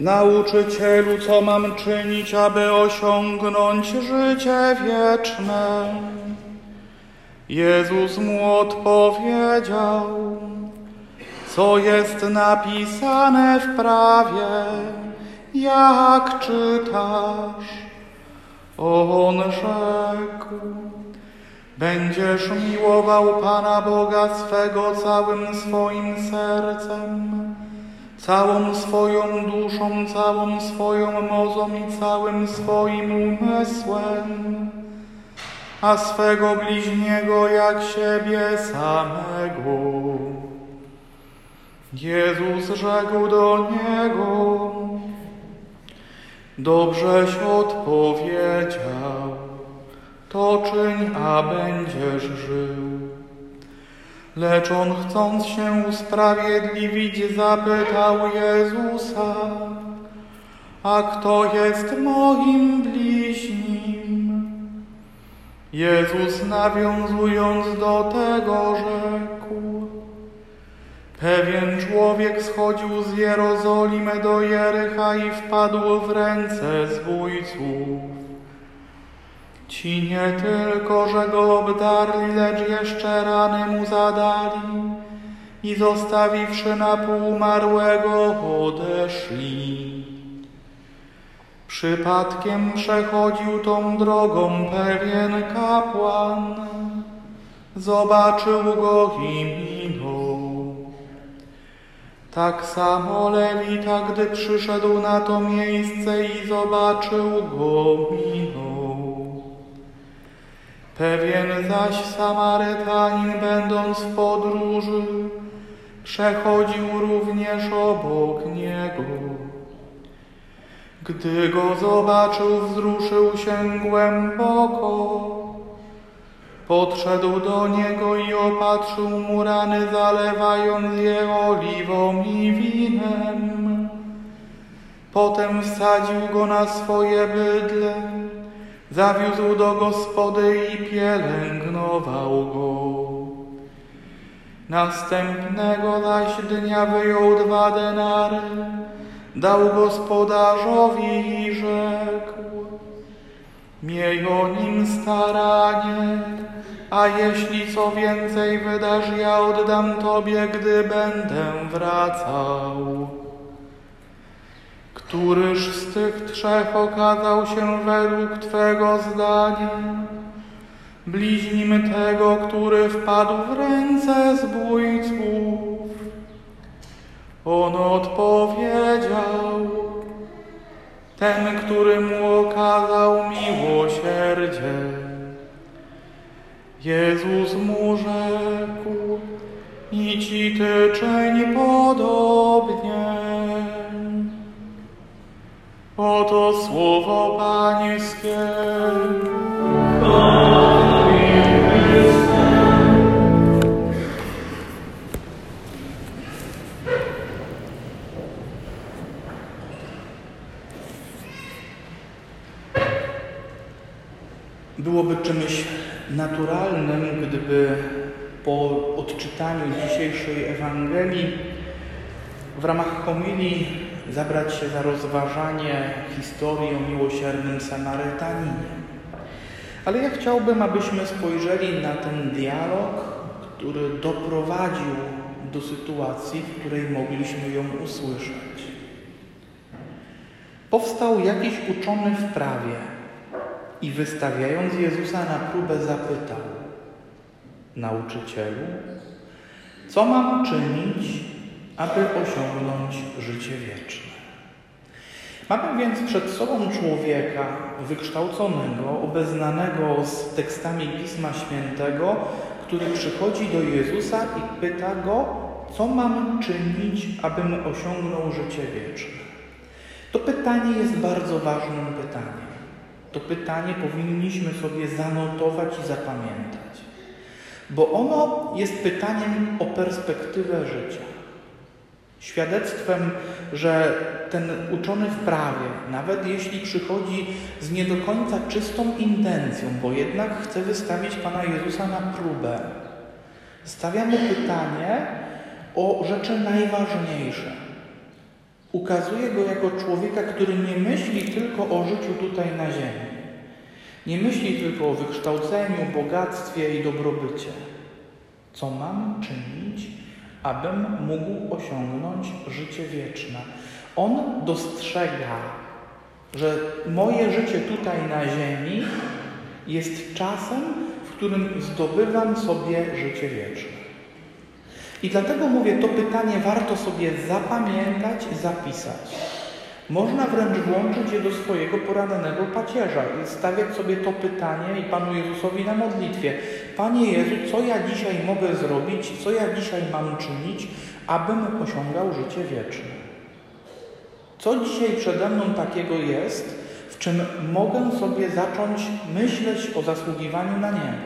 Nauczycielu, co mam czynić, aby osiągnąć życie wieczne? Jezus mu odpowiedział, co jest napisane w prawie, jak czytasz. On rzekł, będziesz miłował Pana Boga swego całym swoim sercem, całą swoją duszą, całą swoją mozą i całym swoim umysłem, a swego bliźniego jak siebie samego. Jezus rzekł do niego, dobrześ odpowiedział, to czyń, a będziesz żył. Lecz on chcąc się usprawiedliwić, zapytał Jezusa, a kto jest moim bliźnim? Jezus nawiązując do tego rzekł, Pewien człowiek schodził z Jerozolimy do Jericha i wpadł w ręce zbójców. Ci nie tylko, że go obdarli, lecz jeszcze rany mu zadali i zostawiwszy na pół umarłego odeszli. Przypadkiem przechodził tą drogą pewien kapłan, zobaczył go i minął. Tak samo Lewita, gdy przyszedł na to miejsce i zobaczył go, minął. Pewien zaś Samarytanin, będąc w podróży, przechodził również obok niego. Gdy go zobaczył, wzruszył się głęboko. Podszedł do niego i opatrzył mu rany, zalewając je oliwą i winem. Potem wsadził go na swoje bydle, zawiózł do gospody i pielęgnował go. Następnego zaś dnia wyjął dwa denary, dał gospodarzowi i rzekł, miej o nim staranie, a jeśli co więcej wydasz, ja oddam Tobie, gdy będę wracał. Któryż z tych trzech okazał się według Twego zdania bliźnim tego, który wpadł w ręce zbójców? On odpowiedział, ten, który mu okazał miłosierdzie. Jezus mu rzekł, i ci ty czyń podobnie. Oto słowo Pańskie. Byłoby czymś naturalnym, gdyby po odczytaniu dzisiejszej Ewangelii w ramach homilii zabrać się za rozważanie historii o miłosiernym Samarytaninie. Ale ja chciałbym, abyśmy spojrzeli na ten dialog, który doprowadził do sytuacji, w której mogliśmy ją usłyszeć. Powstał jakiś uczony w prawie, i wystawiając Jezusa na próbę zapytał: Nauczycielu, co mam czynić, aby osiągnąć życie wieczne? Mamy więc przed sobą człowieka wykształconego, obeznanego z tekstami Pisma Świętego, który przychodzi do Jezusa i pyta go, co mam czynić, abym osiągnął życie wieczne. To pytanie jest bardzo ważnym pytaniem. To pytanie powinniśmy sobie zanotować i zapamiętać, bo ono jest pytaniem o perspektywę życia. Świadectwem, że ten uczony w prawie, nawet jeśli przychodzi z nie do końca czystą intencją, bo jednak chce wystawić Pana Jezusa na próbę, stawia mu pytanie o rzeczy najważniejsze. ukazuje go jako człowieka, który nie myśli tylko o życiu tutaj na ziemi. Nie myśli tylko o wykształceniu, bogactwie i dobrobycie. Co mam czynić, abym mógł osiągnąć życie wieczne? On dostrzega, że moje życie tutaj na ziemi jest czasem, w którym zdobywam sobie życie wieczne. I dlatego mówię, to pytanie warto sobie zapamiętać i zapisać. Można wręcz włączyć je do swojego porannego pacierza i stawiać sobie to pytanie i Panu Jezusowi na modlitwie. Panie Jezu, co ja dzisiaj mogę zrobić, co ja dzisiaj mam czynić, abym osiągał życie wieczne? Co dzisiaj przede mną takiego jest, w czym mogę sobie zacząć myśleć o zasługiwaniu na niebo?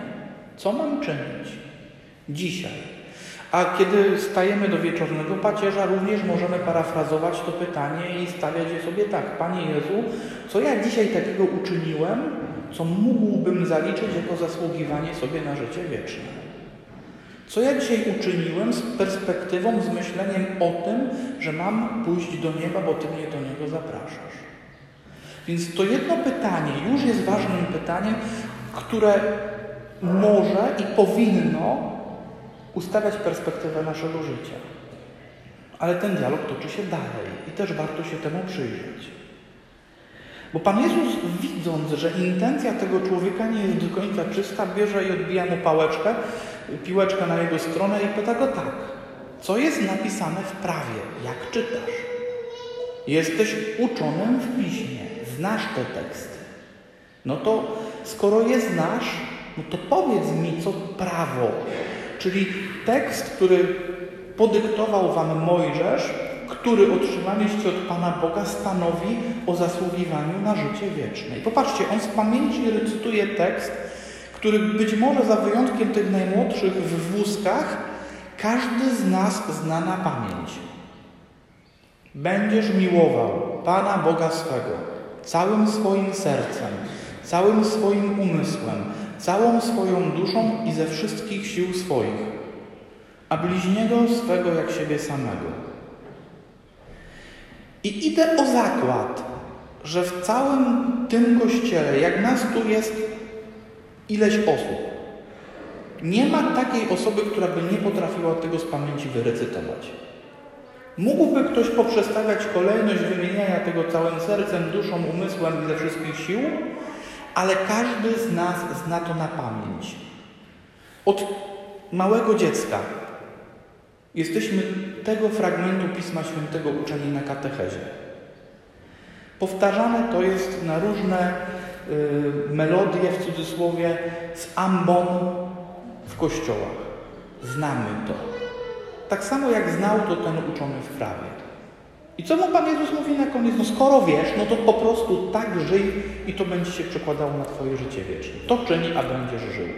Co mam czynić dzisiaj? A kiedy stajemy do wieczornego pacierza, również możemy parafrazować to pytanie i stawiać je sobie tak. Panie Jezu, co ja dzisiaj takiego uczyniłem, co mógłbym zaliczyć jako zasługiwanie sobie na życie wieczne? Co ja dzisiaj uczyniłem z perspektywą, z myśleniem o tym, że mam pójść do nieba, bo Ty mnie do niego zapraszasz? Więc to jedno pytanie już jest ważnym pytaniem, które może i powinno ustawiać perspektywę naszego życia. Ale ten dialog toczy się dalej i też warto się temu przyjrzeć. Bo Pan Jezus, widząc, że intencja tego człowieka nie jest do końca czysta, bierze i odbija mu pałeczkę, piłeczkę na jego stronę i pyta go tak. Co jest napisane w prawie? Jak czytasz? Jesteś uczonym w piśmie, znasz te teksty. No to skoro je znasz, no to powiedz mi, co prawo Czyli tekst, który podyktował wam Mojżesz, który otrzymaliście od Pana Boga, stanowi o zasługiwaniu na życie wieczne. I popatrzcie, on z pamięci recytuje tekst, który być może za wyjątkiem tych najmłodszych w wózkach, każdy z nas zna na pamięć. Będziesz miłował Pana Boga swego całym swoim sercem, całym swoim umysłem, całą swoją duszą i ze wszystkich sił swoich, a bliźniego swego jak siebie samego. I idę o zakład, że w całym tym kościele, jak nas tu jest ileś osób, nie ma takiej osoby, która by nie potrafiła tego z pamięci wyrecytować. Mógłby ktoś poprzestawiać kolejność wymieniania tego całym sercem, duszą, umysłem i ze wszystkich sił, ale każdy z nas zna to na pamięć. Od małego dziecka jesteśmy tego fragmentu Pisma Świętego uczeni na katechezie. Powtarzane to jest na różne y, melodie, w cudzysłowie, z ambon w kościołach. Znamy to. Tak samo jak znał to ten uczony w prawie. I co mu Pan Jezus mówi na koniec? No skoro wiesz, no to po prostu tak żyj i to będzie się przekładało na Twoje życie wieczne. To czyni, a będziesz żył.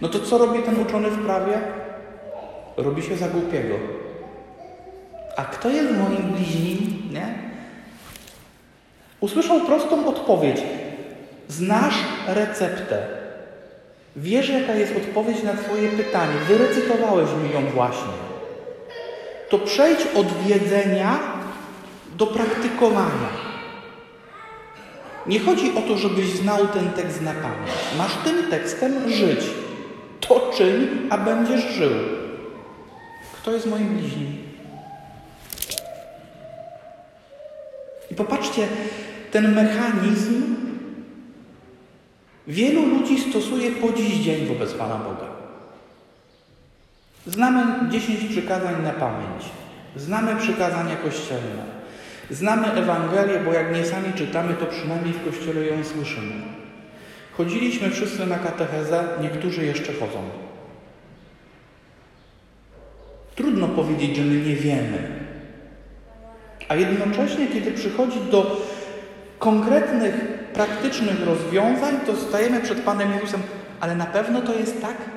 No to co robi ten uczony w prawie? Robi się za głupiego. A kto jest moim bliźnim? Nie? Usłyszał prostą odpowiedź. Znasz receptę. Wiesz, jaka jest odpowiedź na Twoje pytanie. Wyrecytowałeś mi ją właśnie to przejdź od wiedzenia do praktykowania. Nie chodzi o to, żebyś znał ten tekst na pamięć. Masz tym tekstem żyć. To czyń, a będziesz żył. Kto jest moim bliźnim? I popatrzcie, ten mechanizm wielu ludzi stosuje po dziś dzień wobec Pana Boga. Znamy dziesięć przykazań na pamięć. Znamy przykazania kościelne. Znamy Ewangelię, bo jak nie sami czytamy, to przynajmniej w kościele ją słyszymy. Chodziliśmy wszyscy na katechezę, niektórzy jeszcze chodzą. Trudno powiedzieć, że my nie wiemy. A jednocześnie, kiedy przychodzi do konkretnych, praktycznych rozwiązań, to stajemy przed Panem Jezusem, ale na pewno to jest tak?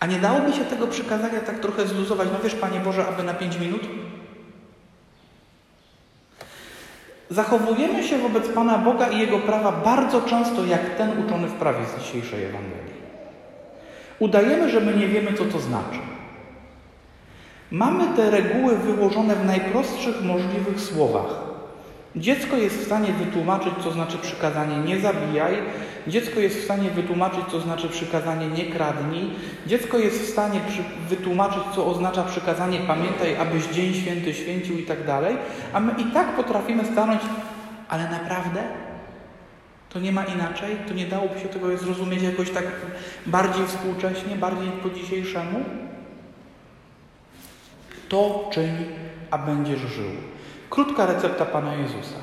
A nie dałoby się tego przykazania tak trochę zluzować? No wiesz, Panie Boże, aby na pięć minut? Zachowujemy się wobec Pana Boga i Jego prawa bardzo często jak ten uczony w prawie z dzisiejszej Ewangelii. Udajemy, że my nie wiemy, co to znaczy. Mamy te reguły wyłożone w najprostszych możliwych słowach. Dziecko jest w stanie wytłumaczyć, co znaczy przykazanie nie zabijaj. Dziecko jest w stanie wytłumaczyć, co znaczy przykazanie nie kradnij. Dziecko jest w stanie wytłumaczyć, co oznacza przykazanie pamiętaj, abyś dzień święty święcił i tak dalej. A my i tak potrafimy stanąć, ale naprawdę? To nie ma inaczej? To nie dałoby się tego zrozumieć jakoś tak bardziej współcześnie, bardziej po dzisiejszemu? To czyń, a będziesz żył. Krótka recepta Pana Jezusa.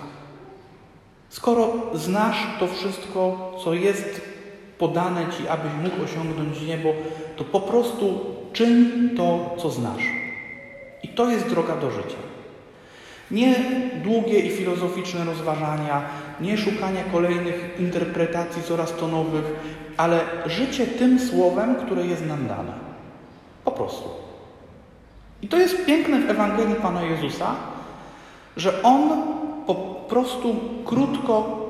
Skoro znasz to wszystko, co jest podane Ci, abyś mógł osiągnąć niebo, to po prostu czyń to, co znasz. I to jest droga do życia. Nie długie i filozoficzne rozważania, nie szukania kolejnych interpretacji coraz to nowych, ale życie tym słowem, które jest nam dane. Po prostu. I to jest piękne w Ewangelii Pana Jezusa, że On po prostu krótko,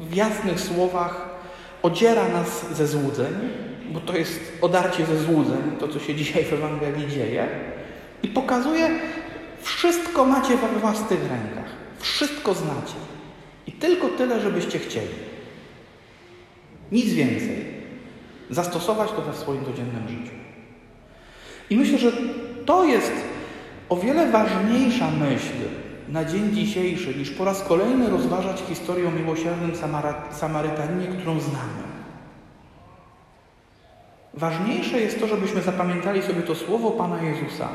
w jasnych słowach odziera nas ze złudzeń, bo to jest odarcie ze złudzeń, to co się dzisiaj w Ewangelii dzieje, i pokazuje, wszystko macie we własnych rękach, wszystko znacie. I tylko tyle, żebyście chcieli. Nic więcej. Zastosować to we swoim codziennym życiu. I myślę, że to jest o wiele ważniejsza myśl na dzień dzisiejszy, niż po raz kolejny rozważać historię o miłosiernym Samarytaninie, którą znamy. Ważniejsze jest to, żebyśmy zapamiętali sobie to słowo Pana Jezusa.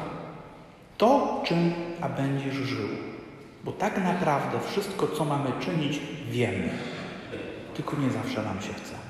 To, czym a będziesz żył. Bo tak naprawdę wszystko, co mamy czynić, wiemy. Tylko nie zawsze nam się chce.